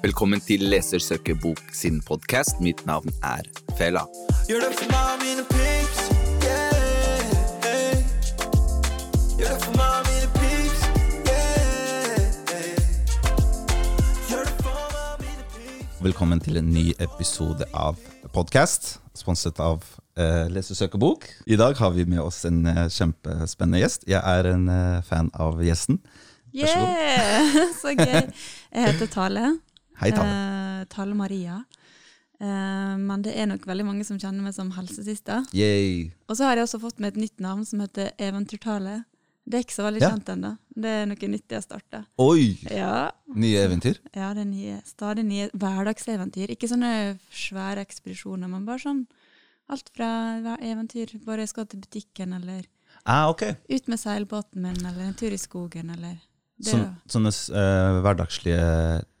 Velkommen til Lesersøkerbok sin podkast. Mitt navn er Fela. Gjør det for meg mine pips, Gjør det for meg mine pips. Gjør det for meg mine pips. Velkommen til en ny episode av podcast, sponset av uh, Lesersøkerbok. I dag har vi med oss en eh, kjempespennende gjest. Jeg er en eh, fan av gjesten. Vær så god. Yeah, så gøy. Jeg heter Tale. Hei, Tale. Eh, Tale Maria. Eh, men det er nok veldig mange som kjenner meg som helsesista. Yay. Og så har jeg også fått meg et nytt navn som heter Eventyrtale. Det er ikke så veldig Ja. kjent ennå. Det er noe nytt jeg starta. Oi! Ja, Nye eventyr. ja, det er nye, stadig nye hverdagseventyr. Ikke sånne svære ekspedisjoner, men bare sånn alt fra eventyr. Bare jeg skal til butikken, eller Ah, okay. ut med seilbåten min, eller en tur i skogen, eller det Sånn, sånne uh, hverdagslige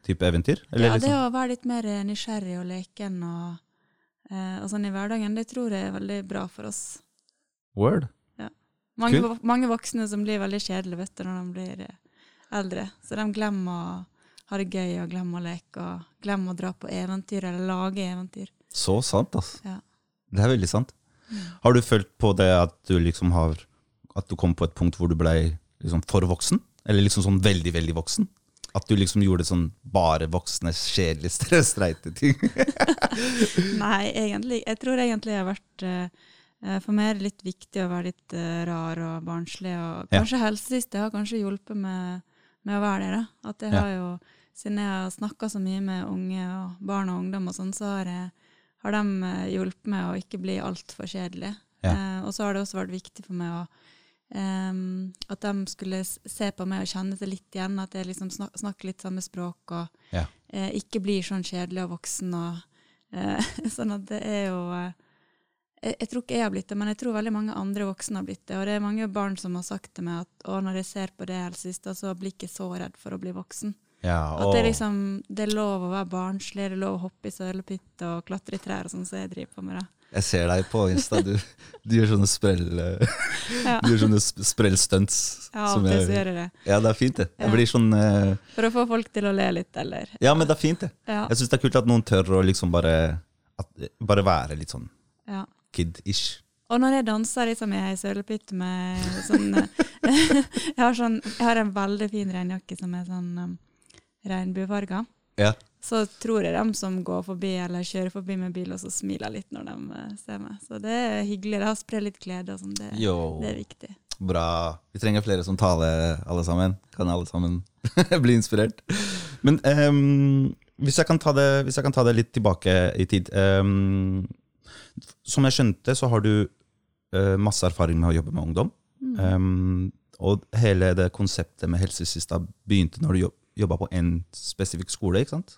type eventyr? Eller ja, det liksom? å være litt mer nysgjerrig og leken og, uh, og sånn i hverdagen, det tror jeg er veldig bra for oss. Word? Mange, cool. mange voksne som blir veldig kjedelige vet du, når de blir eh, eldre. Så de glemmer å ha det gøy og glemmer å leke og glemmer å dra på eventyr eller lage eventyr. Så sant, altså. Ja. Det er veldig sant. Har du følt på det at du liksom har At du kom på et punkt hvor du ble liksom for voksen? Eller liksom sånn veldig, veldig voksen? At du liksom gjorde sånn bare voksne, kjedelige, streite ting? Nei, egentlig. Jeg tror egentlig jeg har vært eh, For meg er det litt viktig å være litt eh, rar og barnslig. Og kanskje ja. det har kanskje hjulpet med, med å være det. da. At jeg Ja. har jo, Siden jeg har snakka så mye med unge og barn og ungdom, og sånn, så har, jeg, har de eh, hjulpet meg å ikke bli altfor kjedelig. Ja. Eh, og så har det også vært viktig for meg å em, at de skulle se på meg og kjenne seg litt igjen. At jeg liksom snak, snakker litt samme språk og Ja. uh, ikke blir sånn kjedelig og voksen. Og, uh, sånn at det er jo uh, jeg, jeg tror ikke jeg har blitt det, men jeg tror veldig mange andre voksne har blitt det. Og det er mange barn som har sagt til meg at å, når jeg ser på det helsesista, så blir jeg ikke så redd for å bli voksen. Ja, At det, er liksom, det er lov å være barnslig, det er lov å hoppe i sølepytt og klatre i trær og sånn som jeg driver på med. da. Jeg ser deg på Insta. Du, du gjør sånne sprell... Ja. Du gjør sånne sprellstunts. Ja, som jeg- gjør det. Ja, det er fint, det. Jeg blir sånn uh, For å få folk til å le litt, eller Ja, men det er fint, det. Ja. Jeg syns det er kult at noen tør å liksom bare at, Bare være litt sånn ja. kid-ish. Og når jeg danser liksom i sølepytt med sånn jeg, har sånn jeg har en veldig fin regnjakke som er sånn um, regnbuefarga. Ja. Så tror jeg de som går forbi eller kjører forbi med bil, også smiler litt når de eh, ser meg. Så det er hyggelig. Det har spredd litt glede og sånn. Det, det er viktig. Bra. Vi trenger flere som taler, alle sammen. Kan alle sammen bli inspirert. Men um, hvis, jeg kan ta det, hvis jeg kan ta det litt tilbake i tid um, Som jeg skjønte, så har du uh, masse erfaring med å jobbe med ungdom. Mm. Um, og hele det konseptet med helsesista begynte når du jobb, jobba på en spesifikk skole, ikke sant?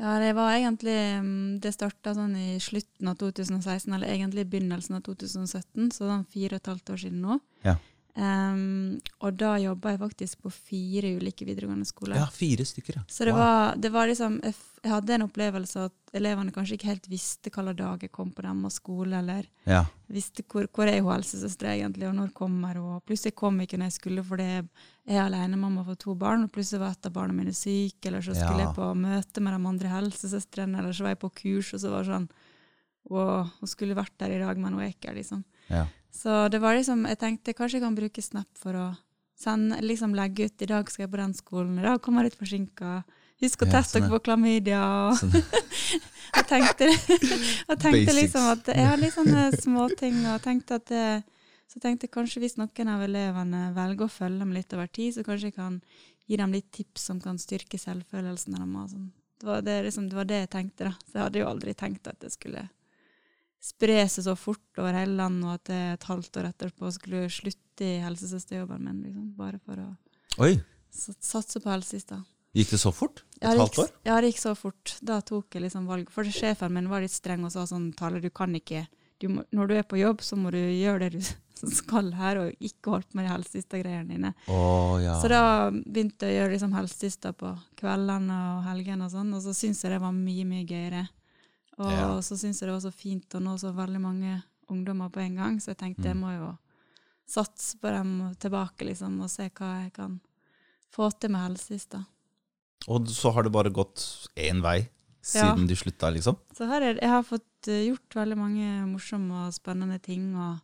Ja, det var egentlig mm, Det starta sånn i slutten av 2016, eller egentlig i begynnelsen av 2017, så sånn fire og et halvt år siden nå. Ja. Um, og da jobba jeg faktisk på fire ulike videregående skoler. Ja, fire stykker, ja. Så det Wow. var, det var liksom Jeg jeg hadde en opplevelse at elevene kanskje ikke helt visste hvilke dag jeg kom på deres skole, eller Ja. visste hvor, hvor er hun helsesøster egentlig, og når kommer hun. Og plutselig kom jeg ikke når jeg skulle, fordi jeg er alenemamma for to barn, og plutselig var et av barna mine syke, eller så skulle Ja. jeg på møte med de andre helsesøstrene, eller så var jeg på kurs, og så var det sånn Wow, hun skulle vært der i dag, men hun er ikke her, liksom. ja. Så det var liksom, jeg tenkte kanskje jeg kan bruke Snap for å sende, liksom legge ut i dag skal jeg på den skolen, i dag kommer jeg litt forsinka. Husk å Ja, teste sånn, dere på klamydia. Og Sånn. jeg tenkte, jeg tenkte liksom at jeg har litt sånne småting, og tenkte at det, så jeg tenkte kanskje hvis noen av elevene velger å følge dem litt over tid, så kanskje jeg kan gi dem litt tips som kan styrke selvfølelsen og Sånn. Det, var det, liksom, det var det jeg tenkte, da. Så jeg hadde jo aldri tenkt at det skulle spre seg så fort over hele landet, og at jeg et halvt år etterpå skulle slutte i helsesøsterjobben min, liksom, bare for å Oi, satse på helsesista. gikk det så fort? Et Ja, halvt år? Ja, det gikk så fort. Da tok jeg liksom valg. For sjefen min var litt streng og sa sånn, Tale, du kan ikke du må, Når du er på jobb, så må du gjøre det du skal her, og ikke holde på med de helsesista-greiene dine. Oh, ja. Så da begynte jeg å gjøre liksom helsesista på kveldene og helgene og sånn, og så syntes jeg det var mye, mye gøyere. Og Ja. så syntes jeg det var så fint å nå så veldig mange ungdommer på en gang, så jeg tenkte jeg Mm. må jo satse på dem tilbake, liksom, og se hva jeg kan få til med helsesista. Og så har det bare gått én vei siden du slutta, liksom? Så her er, jeg har fått eh, gjort veldig mange morsomme og spennende ting, og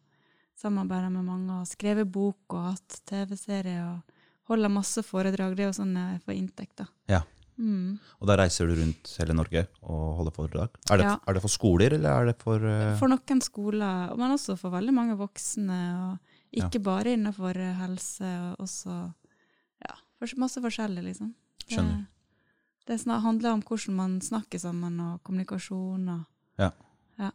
samarbeida med mange, og skrevet bok og hatt TV-serie, og holder masse foredrag. Det er jo sånn jeg får inntekt, da. Ja. Mm. Og da reiser du rundt hele Norge og holder foredrag? Er det, Ja. er det for skoler, eller er det for uh... For noen skoler, men også for veldig mange voksne, og ikke bare innenfor helse, og også ja, masse forskjellig, liksom. Det, Skjønner. Det handler om hvordan man snakker sammen, og kommunikasjon. Og, Ja. ja.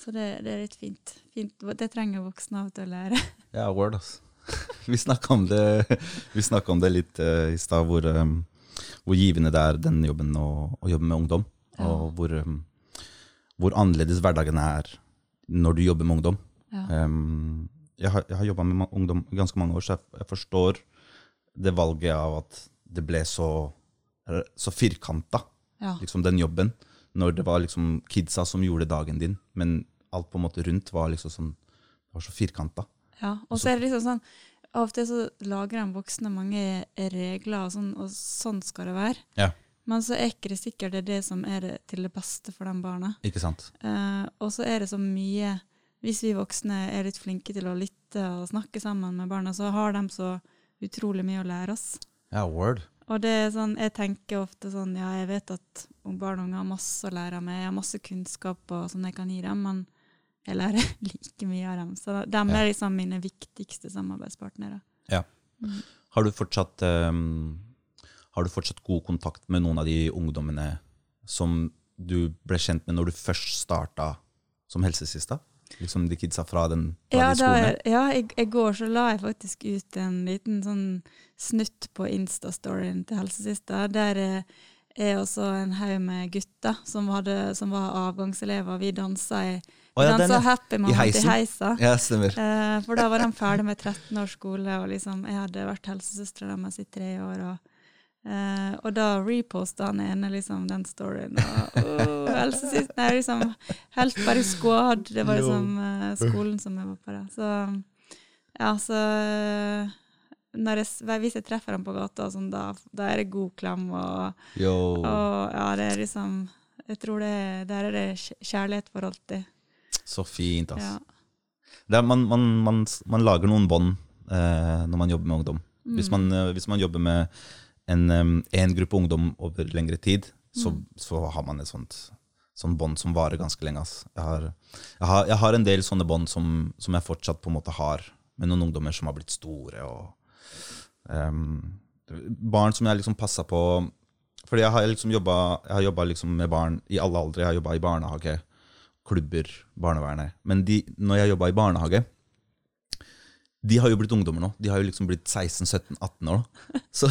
Så det, det er litt fint. fint. Det trenger voksne av til å lære. Ja, word, altså. Vi snakka om det, om det litt uh, i stad, hvor, um, hvor givende det er den jobben å, å jobbe med ungdom. Ja. Og hvor, um, hvor annerledes hverdagen er når du jobber med ungdom. Ja. Um, jeg har, jeg har jobba med ungdom ganske mange år, så jeg, jeg forstår det valget av at det ble så, så firkanta, Ja. liksom den jobben. Når det var liksom kidsa som gjorde dagen din, men alt på en måte rundt var liksom sånn, det var så firkanta. Ja, og så er det liksom sånn Av og til så lager de voksne mange regler, og sånn, og sånn skal det være. Ja. Men så er ikke det sikkert det er det som er det til det beste for de barna. Ikke sant? Eh, og så er det så mye Hvis vi voksne er litt flinke til å lytte og snakke sammen med barna, så har de så utrolig mye å lære oss. Ja, word. Og det er sånn, jeg tenker ofte sånn Ja, jeg vet at barn og unge har masse å lære av meg, jeg har masse kunnskap og sånn jeg kan gi dem, men jeg lærer like mye av dem. Så de Ja. er liksom mine viktigste samarbeidspartnere. Har du fortsatt um, Har du fortsatt god kontakt med noen av de ungdommene som du ble kjent med når du først starta som helsesista? Liksom de kidsa fra den fra Ja, de da, skolene? er- ja i, i går så la jeg faktisk ut en liten sånn snutt på Insta-storyen til Helsesista. Der eh, er også en haug med gutter som, hadde, som var avgangselever. Vi dansa i oh, ja, dansa ja. Happy i heisen? heisa. Ja, stemmer. Eh, for da var de ferdig med 13 års skole, og liksom, jeg hadde vært helsesøstera deres i tre år. Og, eh, og da reposta han ene liksom, den storyen. Og, oh, helsesøster, nei, liksom, Helt bare squad. Det var liksom uh, skolen som jeg var på. da. Så ja, så eh, når jeg, Hvis jeg treffer ham på gata, sånn, da, da er det god klem. Og, og ja, det er liksom Jeg tror det, der er det kjærlighet for alltid. Så fint, altså. Ja. Det er, man, man, man, man lager noen bånd eh, når man jobber med ungdom. Mm. Hvis, man, hvis man jobber med en, en gruppe ungdom over lengre tid, så, Mm. så har man et sånt, sånn bånd som varer ganske lenge. Jeg har, jeg, har, jeg har en del sånne bånd som, som jeg fortsatt på en måte har med noen ungdommer som har blitt store. og um, Barn som jeg liksom passa på Fordi jeg har liksom jobba liksom med barn i alle aldre. Jeg har jobba i barnehage, klubber, barnevernet. Men de, når jeg jobba i barnehage de har jo blitt ungdommer nå. De har jo liksom blitt 16-17-18 år. nå. Så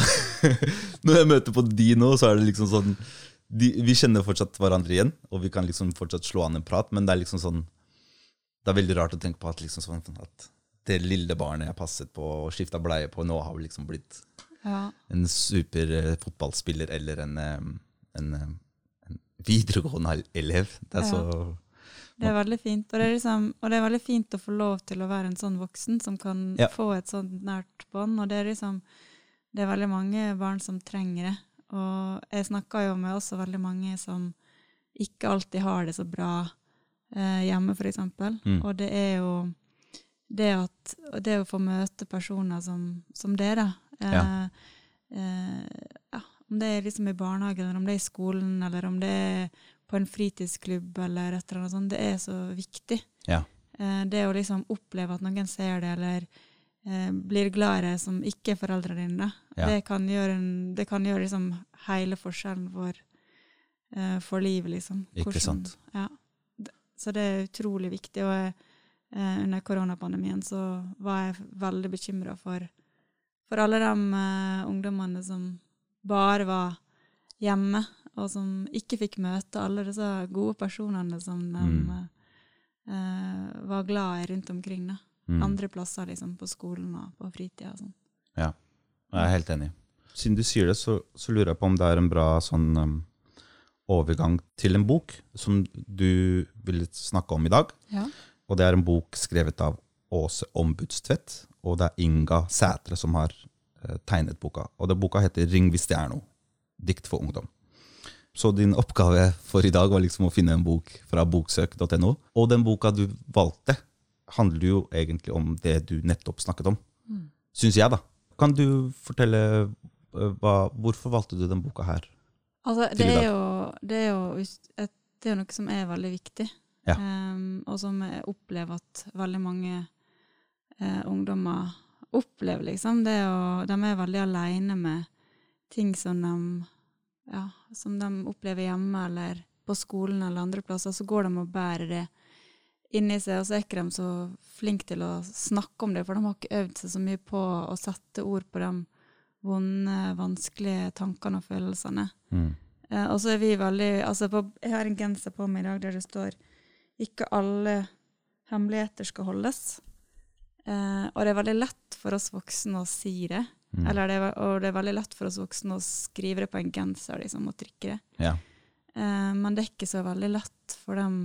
når jeg møter på de nå, så er det liksom sånn de, Vi kjenner fortsatt hverandre igjen, og vi kan liksom fortsatt slå an en prat, men det er liksom sånn Det er veldig rart å tenke på at, liksom sånn, at det lille barnet jeg passet på og skifta bleie på, nå har liksom blitt Ja. en super eh, fotballspiller eller en, eh, en, eh, en videregående elev. Det er så Det er veldig fint. Og det er, liksom, og det er veldig fint å få lov til å være en sånn voksen som kan Ja. få et sånt nært bånd. Og det er liksom Det er veldig mange barn som trenger det. Og jeg snakker jo med også veldig mange som ikke alltid har det så bra eh, hjemme, f.eks. Mm. Og det er jo det at det å få møte personer som, som dere eh, Ja. eh, ja, Om det er liksom i barnehagen, eller om det er i skolen, eller om det er på en fritidsklubb eller et eller annet sånt, det er så viktig. Ja. Eh, det å liksom oppleve at noen ser det, eller eh, blir glad i det som ikke er foreldrene dine, Ja. det kan gjøre, en, det kan gjøre liksom hele forskjellen for, eh, for livet, liksom. Ikke sant. Ja. Så det er utrolig viktig. Og jeg, eh, under koronapandemien så var jeg veldig bekymra for, for alle de ungdommene som bare var hjemme, og som ikke fikk møte alle disse gode personene som de Mm. eh, var glad i rundt omkring. da. mm. Andre plasser, liksom, på skolen og på fritida og sånn. Jeg er helt enig. Siden du sier det, så, så lurer jeg på om det er en bra sånn um, overgang til en bok som du vil snakke om i dag. Ja. Og det er en bok skrevet av Åse Ombudstvedt, og det er Inga Sætre som har eh, tegnet boka. Og det boka heter 'Ring hvis det er noe'. dikt for ungdom. Så din oppgave for i dag var liksom å finne en bok fra boksøk.no. Og den boka du valgte, handler jo egentlig om det du nettopp snakket om. Mm. Syns jeg, da. Kan du fortelle eh, hva, hvorfor valgte du den boka her? Altså, det er, jo, det, er jo, det er jo noe som er veldig viktig, Ja. um, og som jeg opplever at veldig mange uh, ungdommer opplever, liksom. Det å, de er veldig aleine med ting som de, ja, som de opplever hjemme eller på skolen eller andre plasser, så går de og bærer det inni seg, og så er ikke de så flinke til å snakke om det, for de har ikke øvd seg så mye på å sette ord på de vonde, vanskelige tankene og følelsene. Mm. Eh, og så er vi veldig altså på, Jeg har en genser på meg i dag der det står 'Ikke alle hemmeligheter skal holdes'. Eh, og det er veldig lett for oss voksne å si det. Mm. Eller det og det er veldig lett for oss voksne å skrive det på en genser liksom, og trykke det. Ja. Eh, men det er ikke så veldig lett for dem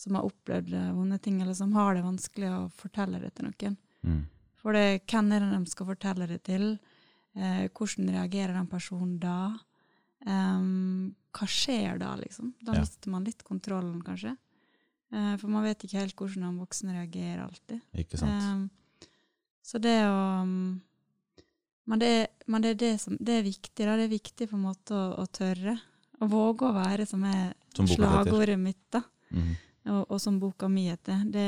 som har opplevd vonde ting, eller som har det vanskelig å fortelle det til noen. Mm. For det, hvem er det de skal fortelle det til? Eh, hvordan reagerer den personen da? Em, hva skjer da, liksom? Da Ja. mister man litt kontrollen, kanskje. Eh, for man vet ikke helt hvordan de voksne reagerer alltid. Ikke sant? Em, så det å um, Men det, men det er det som Det er viktig, da. Det er viktig på en måte å, å tørre. Å våge å være, som er Som slagordet mitt, da Mhm. og, og som boka mi heter, det,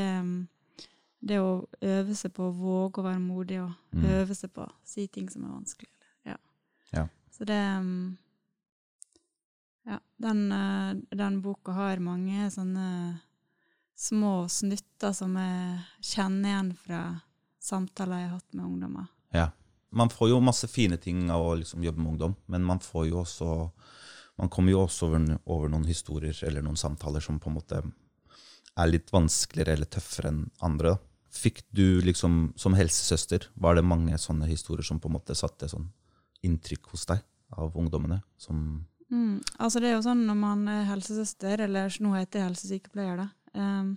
det å øve seg på å våge å være modig og Mm. øve seg på å si ting som er vanskelig. Ja. Ja. Så det Ja, den, uh, den boka har mange sånne små snutter som jeg kjenner igjen fra samtaler jeg har hatt med ungdommer. Ja. Man får jo masse fine ting av å liksom jobbe med ungdom, men man får jo også Man kommer jo også over, over noen historier eller noen samtaler som på en måte er litt vanskeligere eller tøffere enn andre. Fikk du liksom, som helsesøster, var det mange sånne historier som på en måte satte sånn inntrykk hos deg av ungdommene? Som, Mm. Altså det er jo sånn når man er helsesøster, eller nå heter jeg helsesykepleier, da, um,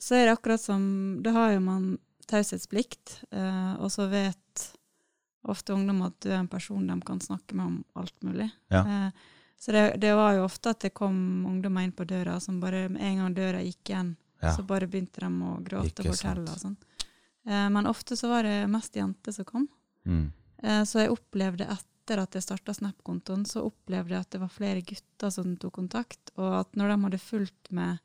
så er det akkurat som Da har jo man taushetsplikt, uh, og så vet ofte ungdom at du er en person de kan snakke med om alt mulig. Ja. Eh, så det, det var jo ofte at det kom ungdommer inn på døra som bare med en gang døra gikk igjen, ja. så bare begynte de å gråte og fortelle. og sånn. Eh, men ofte så var det mest jenter som kom. Mm. Eh, Så jeg opplevde etter at jeg starta Snap-kontoen, så opplevde jeg at det var flere gutter som tok kontakt, og at når de hadde fulgt med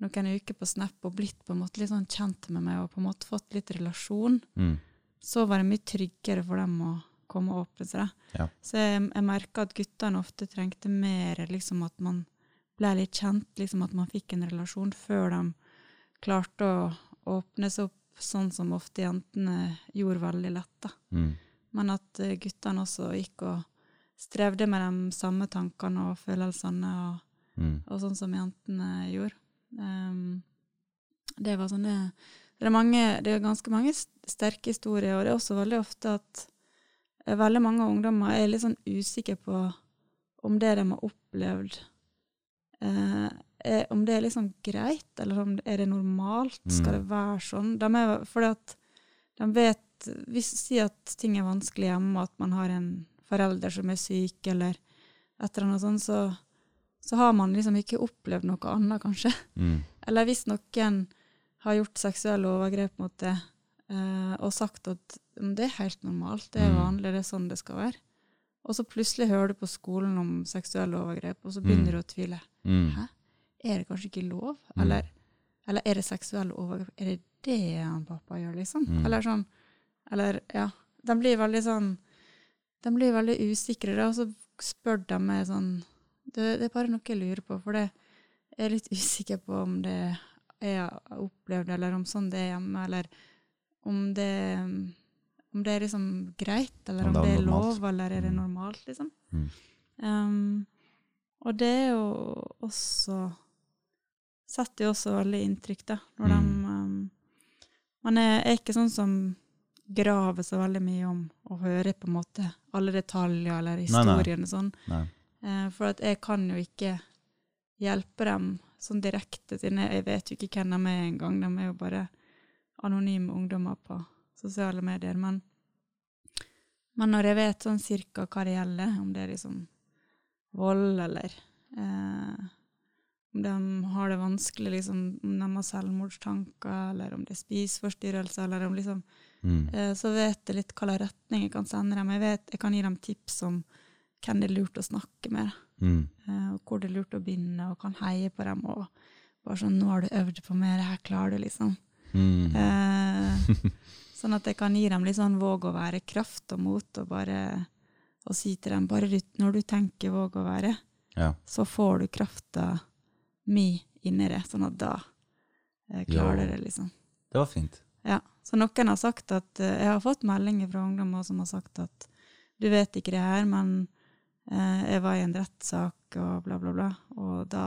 noen uker på Snap og blitt på en måte litt sånn kjent med meg og på en måte fått litt relasjon, Mm. Så var det mye tryggere for dem å komme og åpne seg. Ja. Så jeg, jeg merka at guttene ofte trengte mer liksom at man ble litt kjent, liksom at man fikk en relasjon før de klarte å åpne seg opp sånn som ofte jentene gjorde veldig lett. da. Mm. Men at eh, guttene også gikk og strevde med de samme tankene og følelsene, og, Mm. og sånn som jentene gjorde. Um, det var sånn det, er mange, det er ganske mange sterke historier, og det er også veldig ofte at eh, veldig mange ungdommer er litt sånn usikre på om det de har opplevd, eh, er, om det er liksom greit, eller om det, er det normalt? Skal Mm. det være sånn? De er, fordi at de vet Hvis Si at ting er vanskelig hjemme, at man har en forelder som er syk, eller et eller annet sånt, så, så har man liksom ikke opplevd noe annet, kanskje. Mm. Eller hvis noen har gjort seksuelle overgrep mot det, eh, og sagt at det er helt normalt, det er Mm. vanlig, det er sånn det skal være. Og så plutselig hører du på skolen om seksuelle overgrep, og så begynner Mm. du å tvile. Mm. Hæ? Er det kanskje ikke lov? Eller, eller er det seksuelle overgrep? Er det det han pappa gjør, liksom? Eller sånn Eller, ja. De blir veldig sånn De blir veldig usikre, og så spør de meg sånn det, det er bare noe jeg lurer på, for det jeg er litt usikker på om det jeg har opplevd, eller om sånn det er hjemme, eller om det om det er liksom greit, eller Om om det er normalt. lov, eller er det Mm. normalt, liksom. Mm. Um, og det er jo også Setter jo også veldig inntrykk, da. Når Mm. de um, Man er, er ikke sånn som graver så veldig mye om å høre på en måte alle detaljer eller historiene sånn. Nei. Eh, for at jeg kan jo ikke hjelpe dem sånn direkte, siden jeg jeg vet jo ikke hvem de er engang. De er jo bare anonyme ungdommer på sosiale medier. Men, Men når jeg vet sånn cirka hva det gjelder, om det er liksom vold eller eh, om de har det vanskelig, liksom, om de har selvmordstanker, eller om det er spiseforstyrrelser, eller om liksom Mm. eh, Så vet jeg litt hvilken retning jeg kan sende dem. Jeg vet, jeg kan gi dem tips om hvem det er lurt å snakke med, Mm. og hvor det er lurt å begynne, og kan heie på dem. og bare sånn 'Nå har du øvd på mer, her klarer du', liksom. Mm. Eh, sånn at jeg kan gi dem litt sånn våg å være, kraft og mot, og bare og si til dem bare når du tenker våg å være, Ja. så får du krafta mi inni det, sånn at da eh, klarer du det, liksom. Det var fint. Ja. Så noen har sagt at Jeg har fått meldinger fra ungdommer som har sagt at du vet ikke det her, men jeg var i en rettssak og bla, bla, bla, og da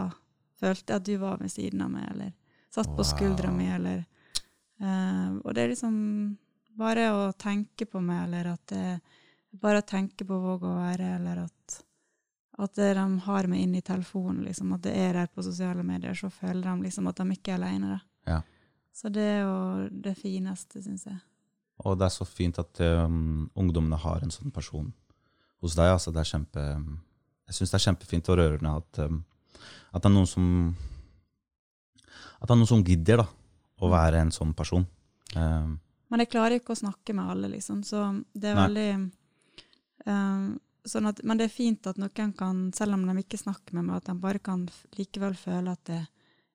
følte jeg at du var ved siden av meg, eller satt på Wow. skuldra mi, eller eh, Og det er liksom bare å tenke på meg, eller at det Bare å tenke på våg å være, eller at at de har meg inn i telefonen, liksom, at det er der på sosiale medier, så føler de liksom at de ikke er alene. Ja. Så det er jo det fineste, syns jeg. Og det er så fint at um, ungdommene har en sånn person hos deg. Altså, det er kjempe, jeg syns det er kjempefint og rørende at, um, at det er noen som At det er noen som gidder da, å være en sånn person. Um, Men jeg klarer ikke å snakke med alle, liksom, så det er Nei. veldig eh, sånn at, Men det er fint at noen kan, selv om de ikke snakker med meg, at de bare kan likevel føle at det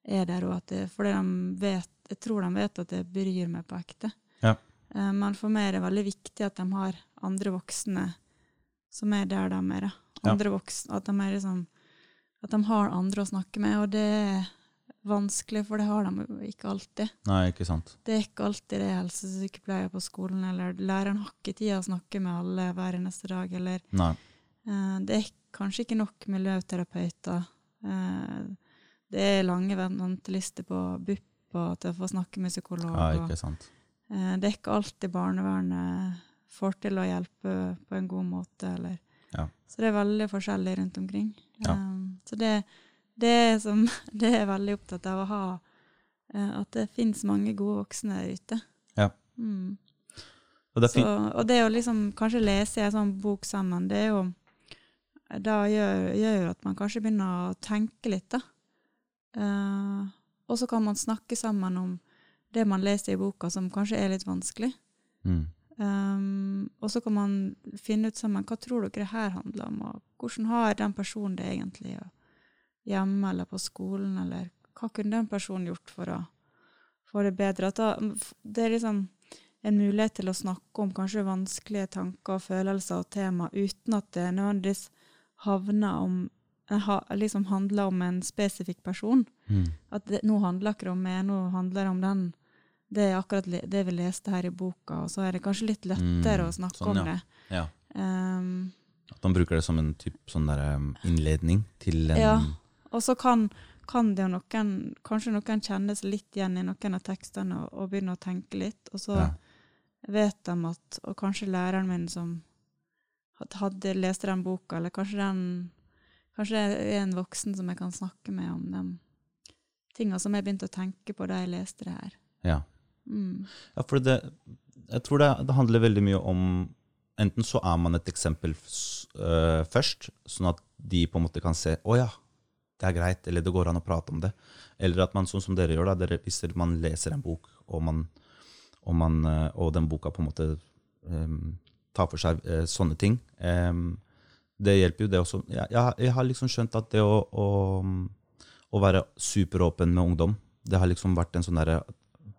er der, og at det, fordi de vet, jeg tror de vet at det bryr meg på ekte. Ja. Eh, men for meg er det veldig viktig at de har andre voksne som er der de er. Andre voksne, at de er liksom at de har andre å snakke med, og det er vanskelig, for det har de jo ikke alltid. nei, ikke sant. Det er ikke alltid det er helsesykepleier på skolen, eller læreren har ikke tid å snakke med alle hver eneste dag, eller Nei. eh, det er kanskje ikke nok miljøterapeuter. Eh, det er lange ventelister på BUP og til å få snakke med psykolog. Ja, ikke sant. eh, det er ikke alltid barnevernet får til å hjelpe på en god måte, eller Ja. Så det er veldig forskjellig rundt omkring. Ja. Um, så det, det, er som, det er jeg veldig opptatt av å ha, uh, at det finnes mange gode voksne der ute. Ja. Mm. Og det Så, og det å liksom kanskje lese en sånn bok sammen, det er jo Da gjør, gjør at man kanskje begynner å tenke litt, da. Uh, og så kan man snakke sammen om det man leser i boka som kanskje er litt vanskelig. Mm. Um, og så kan man finne ut sammen hva tror dere her handler om, og hvordan har den personen det egentlig hjemme eller på skolen, eller hva kunne den personen gjort for å få det bedre? Da, det er liksom en mulighet til å snakke om kanskje vanskelige tanker følelser og tema uten at det nødvendigvis havner om eh, ha, liksom handler om en spesifikk person. Mm. At det, nå handler ikke det om meg, nå handler det om den. Det er akkurat det vi leste her i boka, og så er det kanskje litt lettere Mm, å snakke sånn, om ja. det. Ja. Um, At man bruker det som en typ sånn der, innledning til en Ja. og så kan, kan det jo noen, kanskje noen kjennes litt igjen i noen av tekstene og, og begynne å tenke litt, og så Ja. vet de at Og kanskje læreren min som hadde lest den boka, eller kanskje den Kanskje det er en voksen som jeg kan snakke med om de tinga som jeg begynte å tenke på da jeg leste det her. Ja. Mm. Ja, for det, jeg tror det, det handler veldig mye om Enten så er man et eksempel øh, først, sånn at de på en måte kan se å ja, det er greit, eller det går an å prate om det. Eller at man, sånn som dere gjør, da, dere, hvis man leser en bok, og, man, og, man, uh, og den boka på en måte um, tar for seg uh, sånne ting, um, det hjelper jo det også. Jeg, jeg, jeg har liksom skjønt at det å, å, å være superåpen med ungdom, det har liksom vært en sånn derre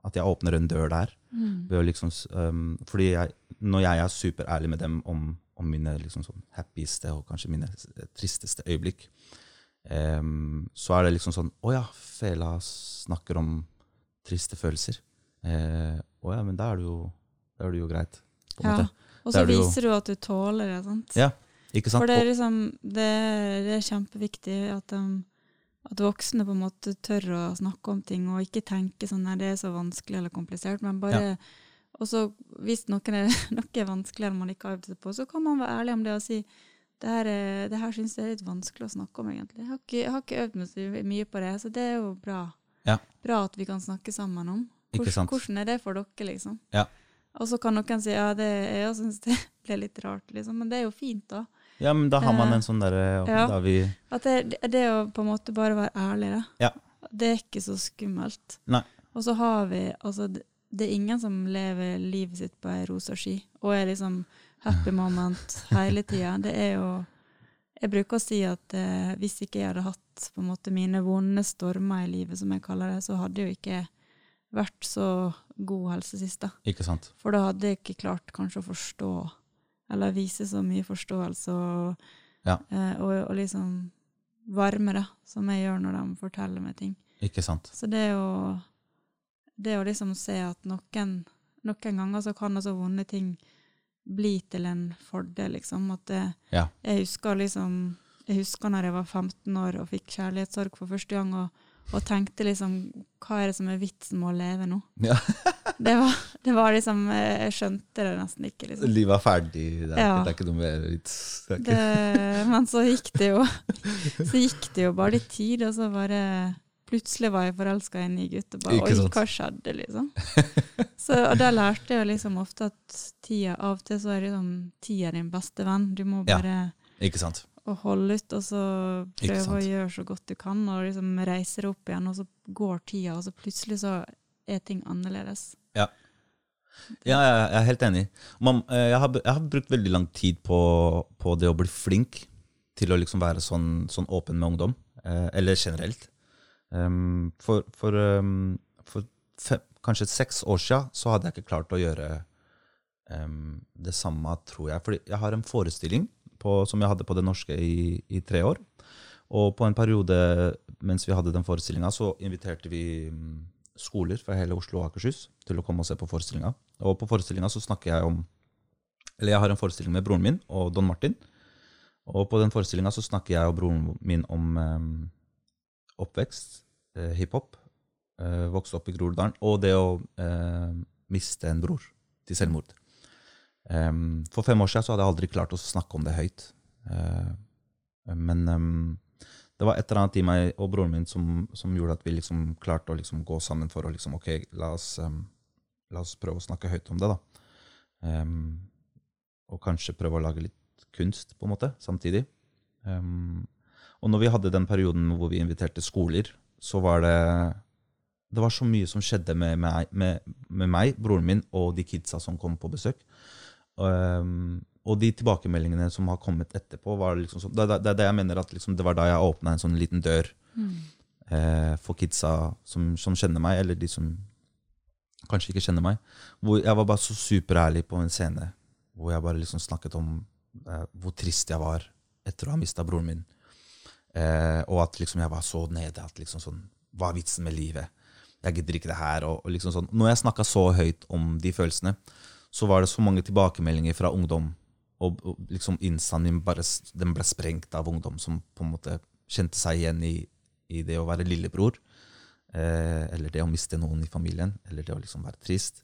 At jeg åpner en dør der. Mm. Liksom, um, fordi jeg, når jeg er superærlig med dem om, om mine liksom sånn happieste og kanskje mine tristeste øyeblikk, um, så er det liksom sånn Å ja, Fela snakker om triste følelser. Eh, Å ja, men da er det jo, er det jo greit. På en Ja. måte. Og så er jo- viser du at du tåler det. sant? Ja, ikke sant? For det er liksom det, det er kjempeviktig at, de, at voksne på en måte tør å snakke om ting, og ikke tenke sånn nei, det er så vanskelig eller komplisert, men bare Og så hvis noe er, noe er vanskeligere man ikke har øvd seg på, så kan man være ærlig om det og si det her, er- det her syns jeg er litt vanskelig å snakke om, egentlig. Jeg har ikke, jeg har ikke øvd meg så mye på det, så det er jo bra. Ja. Bra at vi kan snakke sammen om. Hvordan, hvordan er det for dere, liksom? Ja. Og så kan noen si ja, det, jeg syns det ble litt rart, liksom. Men det er jo fint, da. Ja, men da har man Eh, en sånn derre ja. At det, det- å på en måte bare være ærlig, da. Ja. Det er ikke så skummelt. Nei. Og så har vi Altså, det, det er ingen som lever livet sitt på ei rosa ski og er liksom happy moment hele tida. Det er jo Jeg bruker å si at eh, hvis ikke jeg hadde hatt på en måte mine vonde stormer i livet, som jeg kaller det, så hadde jo ikke vært så god helse sist, da. Ikke sant? For da hadde jeg ikke klart kanskje å forstå, eller vise så mye forståelse og, Ja. eh, og, og liksom varme, da, som jeg gjør når de forteller meg ting. Ikke sant? Så det å, det å liksom se at noen, noen ganger så kan altså vonde ting bli til en fordel, liksom. At det, Ja. jeg husker liksom Jeg husker når jeg var 15 år og fikk kjærlighetssorg for første gang, og, og tenkte liksom Hva er det som er vitsen med å leve nå? Ja. Det var, det var liksom Jeg skjønte det nesten ikke, liksom. Livet er ferdig. Det er, Ja. ikke, det er ikke noe mer vits. Men så gikk det jo Så gikk det jo bare litt tid, og så bare Plutselig var jeg forelska i en ny gutt, og bare Oi, hva skjedde, liksom? Så, og da lærte jeg liksom ofte at tida Av og til så er liksom tida din beste venn. Du må Ja. bare Ikke sant? og holde ut, og så prøve å gjøre så godt du kan, og liksom deg opp igjen, og så går tida, og så plutselig så er ting annerledes. Ja, jeg, jeg er helt enig. Man, eh, jeg, har, jeg har brukt veldig lang tid på, på det å bli flink til å liksom være sånn, sånn åpen med ungdom. eh, Eller generelt. Um, for for, um, for fem, kanskje seks år siden så hadde jeg ikke klart å gjøre um, det samme, tror jeg. Fordi jeg har en forestilling på, som jeg hadde på Det Norske i, i tre år. Og på en periode mens vi hadde den forestillinga, så inviterte vi skoler fra hele Oslo og Akershus til å komme og se på forestillinga. Og på forestillinga så snakker jeg om Eller jeg har en forestilling med broren min og Don Martin. Og på den forestillinga så snakker jeg og broren min om eh, oppvekst, eh, hiphop, eh, vokste opp i Groruddalen, og det å eh, miste en bror til selvmord. Em, for fem år siden så hadde jeg aldri klart å snakke om det høyt. Eh, men em, det var et eller annet i meg og broren min som, som gjorde at vi liksom klarte å liksom gå sammen for å liksom, ok, la oss, um, la oss prøve å snakke høyt om det. da. Um, og kanskje prøve å lage litt kunst på en måte, samtidig. Um, og når vi hadde den perioden hvor vi inviterte skoler, så var det det var så mye som skjedde med meg, med, med meg, broren min og de kidsa som kom på besøk. Um, og de tilbakemeldingene som har kommet etterpå, var liksom sånn, det, det, det, jeg mener at liksom, det var da jeg åpna en sånn liten dør eh, for kidsa som, som kjenner meg, eller de som kanskje ikke kjenner meg. Hvor jeg var bare så superærlig på en scene hvor jeg bare liksom snakket om eh, hvor trist jeg var etter å ha mista broren min. Eh, og at liksom jeg var så nede at liksom sånn Hva er vitsen med livet? Jeg gidder ikke det her. Og, og liksom sånn. Når jeg snakka så høyt om de følelsene, så var det så mange tilbakemeldinger fra ungdom. Og, og liksom instaen bare, den ble sprengt av ungdom som på en måte kjente seg igjen i, i det å være lillebror. Eh, eller det å miste noen i familien. Eller det å liksom være trist.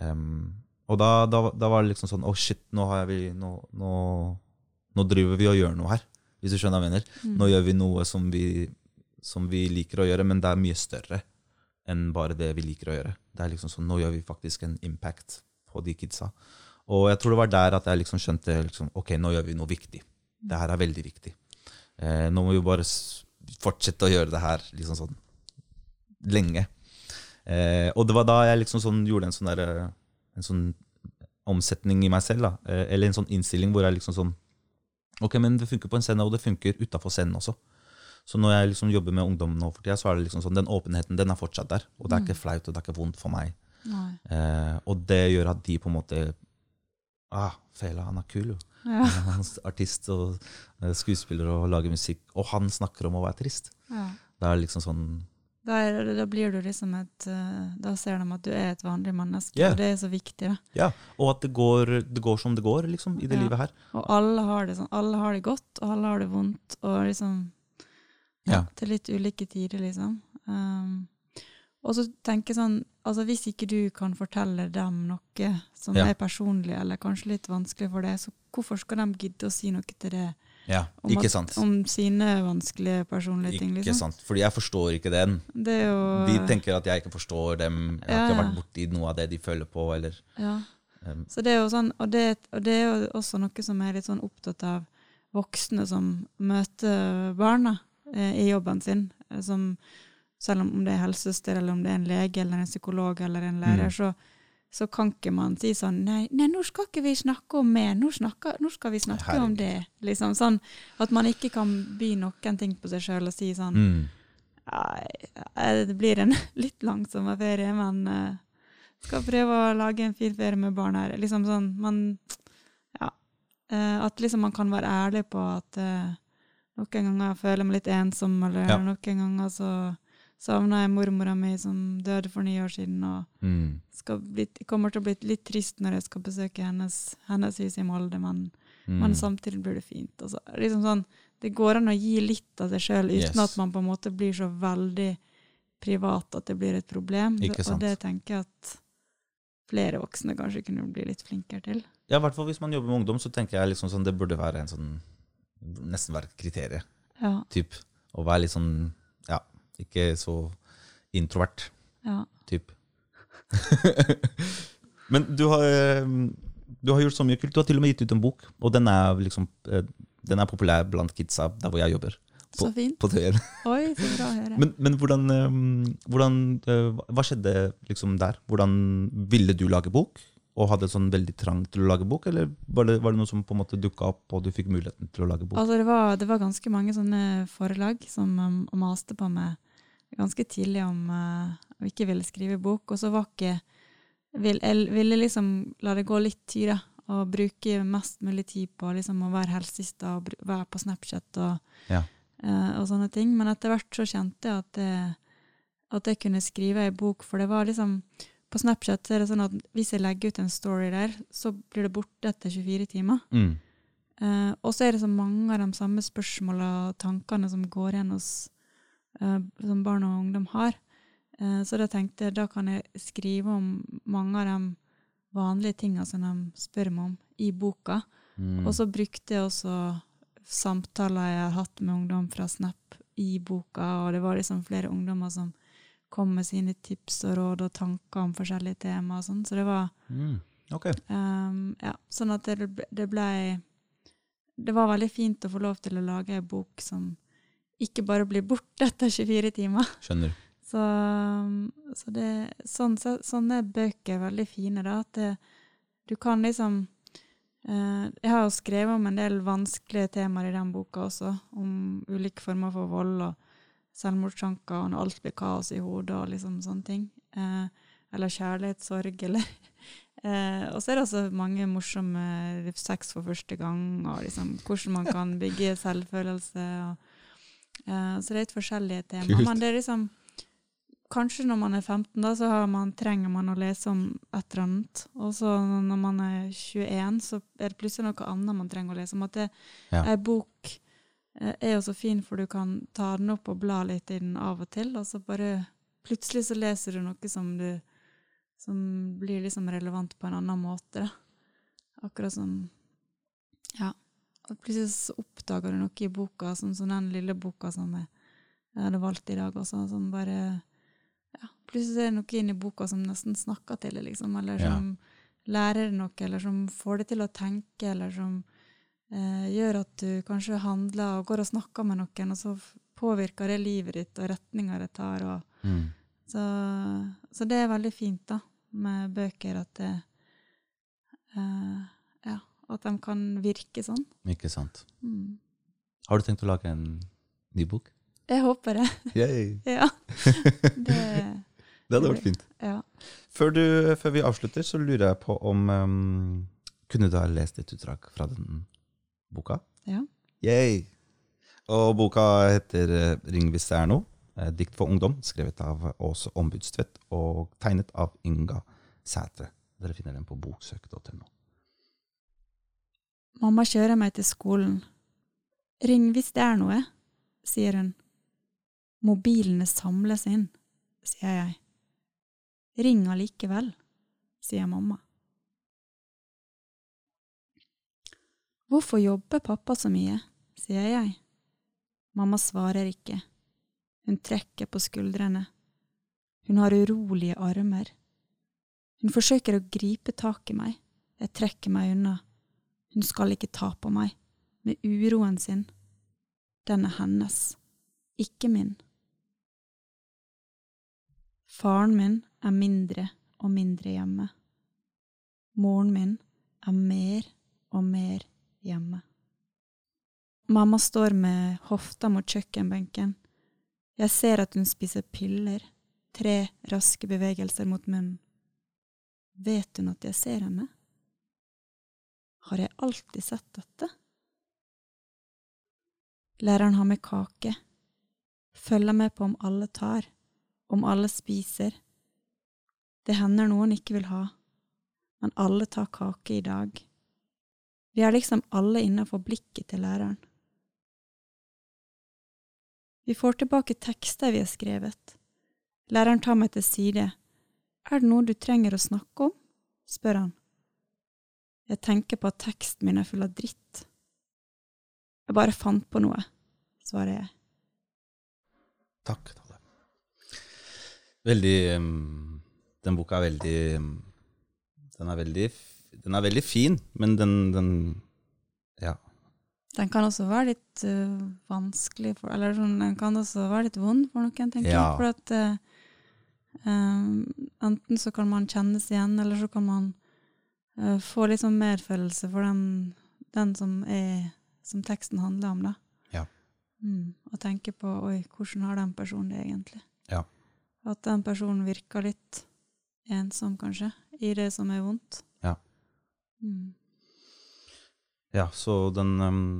Um, og da, da, da var det liksom sånn Å, shit, nå, har vi, nå, nå, nå driver vi og gjør noe her. Hvis du skjønner hva jeg mener. Nå gjør vi noe som vi, som vi liker å gjøre, men det er mye større enn bare det vi liker å gjøre. Det er liksom sånn, Nå gjør vi faktisk en impact på de kidsa. Og jeg tror det var der at jeg liksom skjønte liksom, ok, nå gjør vi noe viktig. Det her er veldig viktig. Eh, nå må vi bare fortsette å gjøre det her liksom sånn lenge. Eh, og det var da jeg liksom sånn gjorde en sånn, der, eh, en sånn omsetning i meg selv. da, eh, Eller en sånn innstilling hvor jeg liksom sånn Ok, men det funker på en scene, og det funker utafor scenen også. Så når jeg liksom jobber med ungdom nå for tida, så er det liksom sånn, den åpenheten den er fortsatt der. Og det er ikke flaut, og det er ikke vondt for meg. Eh, og det gjør at de på en måte Ah, Fela, han er kul, jo. Ja. Han er artist og eh, skuespiller og lager musikk. Og han snakker om å være trist. Ja. Det er liksom sånn Da, er, da blir du liksom et eh, Da ser de at du er et vanlig menneske, yeah. og det er så viktig. da. Ja, og at det går, det går som det går, liksom, i det Ja. livet her. Og alle har det sånn. Alle har det godt, og alle har det vondt, og liksom ja, Ja. Til litt ulike tider, liksom. Um, og så tenker jeg sånn altså Hvis ikke du kan fortelle dem noe som Ja. er personlig, eller kanskje litt vanskelig for deg, så hvorfor skal de gidde å si noe til deg Ja, om, ikke at- om sine vanskelige personlige ting? Ikke liksom? sant, Fordi jeg forstår ikke den. Det er jo De tenker at jeg ikke forstår dem. Jeg har Ja, ikke ja. vært borti noe av det de føler på. Eller, ja. Um, Så det er jo sånn, og det, og det er jo også noe som er litt sånn opptatt av voksne som møter barna eh, i jobben sin. eh, Som, selv om det er helsesøster, eller om det er en lege, eller en psykolog eller en lærer, Mm. så, så kan ikke man si sånn nei, nei, nå skal ikke vi snakke om meg, nå, nå skal vi snakke om det. Liksom sånn At man ikke kan by noen ting på seg sjøl og si sånn mm. Det blir en litt langsommere ferie, men uh, skal prøve å lage en fin ferie med barn her. Liksom sånn, man Ja. uh, at liksom man kan være ærlig på at uh, noen ganger føler jeg meg litt ensom, eller Ja. noen ganger så savna jeg mormora mi som døde for ni år siden, og Mm. bli, kommer til å bli litt trist når jeg skal besøke hennes, hennes hus i Molde, men, Mm. men samtidig blir det fint. Altså, liksom sånn, det går an å gi litt av seg sjøl uten Yes. at man på en måte blir så veldig privat at det blir et problem. Og det tenker jeg at flere voksne kanskje kunne bli litt flinkere til. Ja, i hvert fall hvis man jobber med ungdom, så tenker jeg liksom sånn, det burde være en sånn Nesten være et kriterium. Ja, Typ. Å være litt sånn Ja, ikke så introvert. ja. Typ. Men du har, eh, du har gjort så mye kult. Du har til og med gitt ut en bok, og den er, liksom, eh, den er populær blant kidsa der hvor jeg jobber. På, Så fint. på Oi, så bra å høre. Men, men hvordan, eh, hvordan Hva skjedde liksom der? Hvordan ville du lage bok? Og hadde sånn veldig trang til å lage bok, eller var det, var det noe som på en måte dukka opp, og du fikk muligheten til å lage bok? Altså, det, var, det var ganske mange sånne forlag som um, maste på meg ganske tidlig om uh, ikke ville skrive bok, og så var ikke vil, Jeg ville liksom la det gå litt tid, da, og bruke mest mulig tid på liksom å være helsesista og være på Snapchat og, Ja. uh, og sånne ting. Men etter hvert så kjente jeg at, det, at jeg kunne skrive ei bok, for det var liksom På Snapchat så er det sånn at hvis jeg legger ut en story der, så blir det borte etter 24 timer. Mm. Eh, og så er det så mange av de samme spørsmåla og tankene som går igjen hos som barn og ungdom har. Eh, så da tenkte jeg da kan jeg skrive om mange av de vanlige tinga som de spør meg om, i boka. Mm. Og så brukte jeg også samtaler jeg har hatt med ungdom fra Snap i boka, og det var liksom flere ungdommer som kom med sine tips og råd og tanker om forskjellige tema og sånn. Så det var Mm. okay. Um, ja, sånn at det, det blei Det var veldig fint å få lov til å lage ei bok som ikke bare blir borte etter 24 timer. Skjønner. Så, um, så det, sånn, så, sånne bøker er veldig fine, da. At det, du kan liksom eh, Jeg har jo skrevet om en del vanskelige temaer i den boka også, om ulike former for vold og selvmordstanker, og når alt blir kaos i hodet og liksom sånne ting. Eh, eller kjærlighetssorg, eller eh, Og så er det også mange morsomme sex for første gang, og liksom hvordan man kan bygge selvfølelse. Og, eh, så det er litt forskjellige temaer. Men det er liksom Kanskje når man er 15, da, så har man, trenger man å lese om et eller annet. Og så når man er 21, så er det plutselig noe annet man trenger å lese om. At det, Ja. ei bok uh, er jo så fin, for du kan ta den opp og bla litt i den av og til, og så bare plutselig så leser du noe som du som blir liksom relevant på en annen måte. Da. Akkurat som Ja. Og plutselig så oppdager du noe i boka, sånn som den lille boka som jeg, hadde valgt i dag også, som bare ja, Plutselig er det noe inni boka som nesten snakker til deg, liksom, eller Ja. som lærer deg noe, eller som får deg til å tenke, eller som eh, gjør at du kanskje handler og går og snakker med noen, og så påvirker det livet ditt og retninga det tar. og Mm. så, så det er veldig fint da, med bøker, at det eh, Ja, at de kan virke sånn. Ikke sant. Mm. Har du tenkt å lage en ny bok? Jeg håper det. Yay. ja. Det, Det hadde vært fint. ja. Før, du, før vi avslutter, så lurer jeg på om um, Kunne du ha lest et utdrag fra den boka? Ja. Yay! Og boka heter eh, 'Ring hvis det er noe'. eh, Dikt for ungdom, skrevet av Åse Ombudstvedt og tegnet av Inga Sætre. Dere finner den på boksøk.no. Mamma kjører meg til skolen. Ring hvis det er noe, sier hun. Mobilene samles inn, sier jeg. Ring allikevel, sier mamma. Hvorfor jobber pappa så mye, sier jeg. Mamma svarer ikke. Hun trekker på skuldrene. Hun har urolige armer. Hun forsøker å gripe tak i meg, Jeg trekker meg unna. Hun skal ikke ta på meg. Med uroen sin. Den er hennes, ikke min. Faren min er mindre og mindre hjemme. Moren min er mer og mer hjemme. Mamma står med hofta mot kjøkkenbenken. Jeg ser at hun spiser piller, tre raske bevegelser mot munnen. Vet hun at jeg ser henne? Har jeg alltid sett dette? Læreren har med kake. Følger med på om alle tar, om alle spiser. Det hender noen ikke vil ha, men alle tar kake i dag. Vi er liksom alle innafor blikket til læreren. Vi får tilbake tekster vi har skrevet. Læreren tar meg til side. Er det noe du trenger å snakke om? spør han. Jeg tenker på at teksten min er full av dritt. Jeg bare fant på noe, svarer jeg. Takk, Tale. Veldig Den boka er veldig Den er veldig Den er veldig fin, men den, den Ja. Den kan også være litt uh, vanskelig for Eller sånn, den kan også være litt vond for noen, tenker Ja. jeg. For at uh, enten så kan man kjennes igjen, eller så kan man få litt sånn medfølelse for den, den som, er, som teksten handler om, da. Ja. Mm, og tenke på oi, hvordan har den personen det egentlig? Ja. At den personen virker litt ensom, kanskje, i det som er vondt. Ja. Mm. ja så den,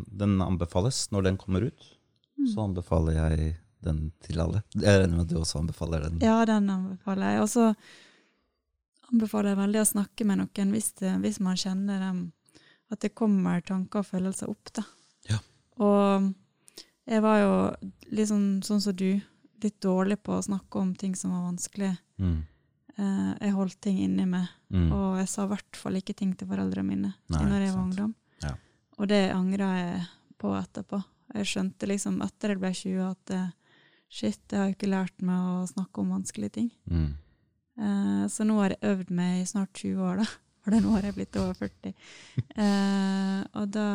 den anbefales når den kommer ut. Mm. Så anbefaler jeg den til alle. Jeg regner med at du også anbefaler den. Ja, den anbefaler jeg. Og så anbefaler jeg veldig å snakke med noen hvis, det, hvis man kjenner dem, at det kommer tanker og følelser opp. Da. Ja. Og jeg var jo litt sånn, sånn som du, litt dårlig på å snakke om ting som var vanskelig. Mm. Uh, jeg holdt ting inni meg, Mm. og jeg sa i hvert fall ikke ting til foreldrene mine Nei, når jeg var sant. ungdom. Ja. Og det angra jeg på etterpå. Jeg skjønte liksom etter jeg ble 20 at uh, shit, jeg har ikke lært meg å snakke om vanskelige ting. Mm. Eh, så nå har jeg øvd meg i snart 20 år, da. For det nå har jeg blitt over 40. Eh, og da,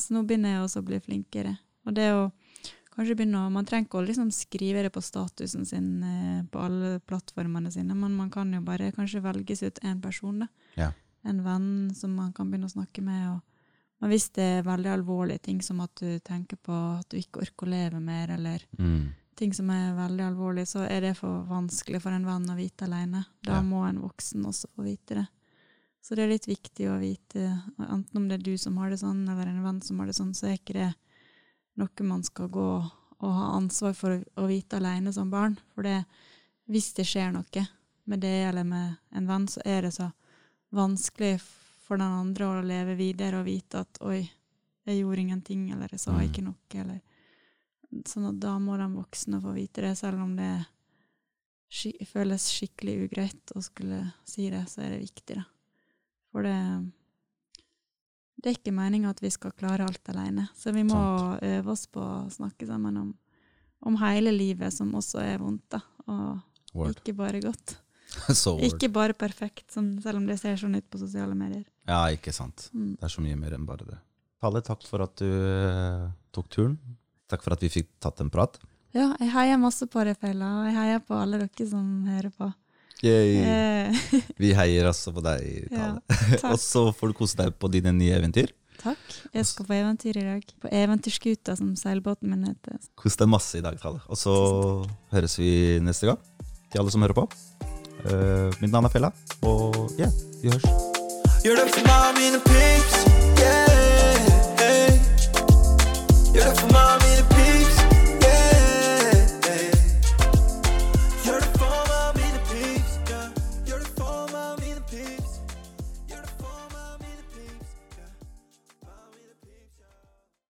så nå begynner jeg også å bli flinkere. Og det å kanskje begynne å Man trenger ikke å liksom skrive det på statusen sin eh, på alle plattformene sine, men man kan jo bare kanskje velges ut én person, da. Ja. En venn som man kan begynne å snakke med. Og, men hvis det er veldig alvorlige ting, som at du tenker på at du ikke orker å leve mer, eller Mm. Ting som er veldig alvorlig, så er det for vanskelig for en venn å vite alene. Da Ja. må en voksen også få vite det. Så det er litt viktig å vite, enten om det er du som har det sånn, eller en venn som har det sånn, så er ikke det noe man skal gå og ha ansvar for å, vite alene som barn. For det, hvis det skjer noe med det eller med en venn, så er det så vanskelig for den andre å leve videre og vite at oi, jeg gjorde ingenting, eller jeg sa Mm. ikke noe, eller Sånn at da må de voksne få vite det, selv om det sk føles skikkelig ugreit å skulle si det, så er det viktig, da. For det Det er ikke meninga at vi skal klare alt alene, så vi må Sant. øve oss på å snakke sammen om, om hele livet, som også er vondt, da, og Word. ikke bare godt. so. Ikke bare perfekt, sånn, selv om det ser sånn ut på sosiale medier. Ja, ikke sant. Mm. Det er så mye mer enn bare det. Palle, takk for at du eh, tok turen. Takk for at vi fikk tatt en prat. Ja, jeg heier masse på deg, Fella, og jeg heier på alle dere som hører på. Yay. Eh. Vi heier altså på deg, Tale. Ja, og så får du kose deg på dine nye eventyr. Takk. Jeg skal på eventyr i dag. På eventyrskuta, som seilbåten min heter. Kos deg masse i dag, Tale. Og så høres vi neste gang. Til alle som hører på. Uh, mitt navn er Fella, og ja, yeah, vi høres Gjør det for mine Gjør det for meg.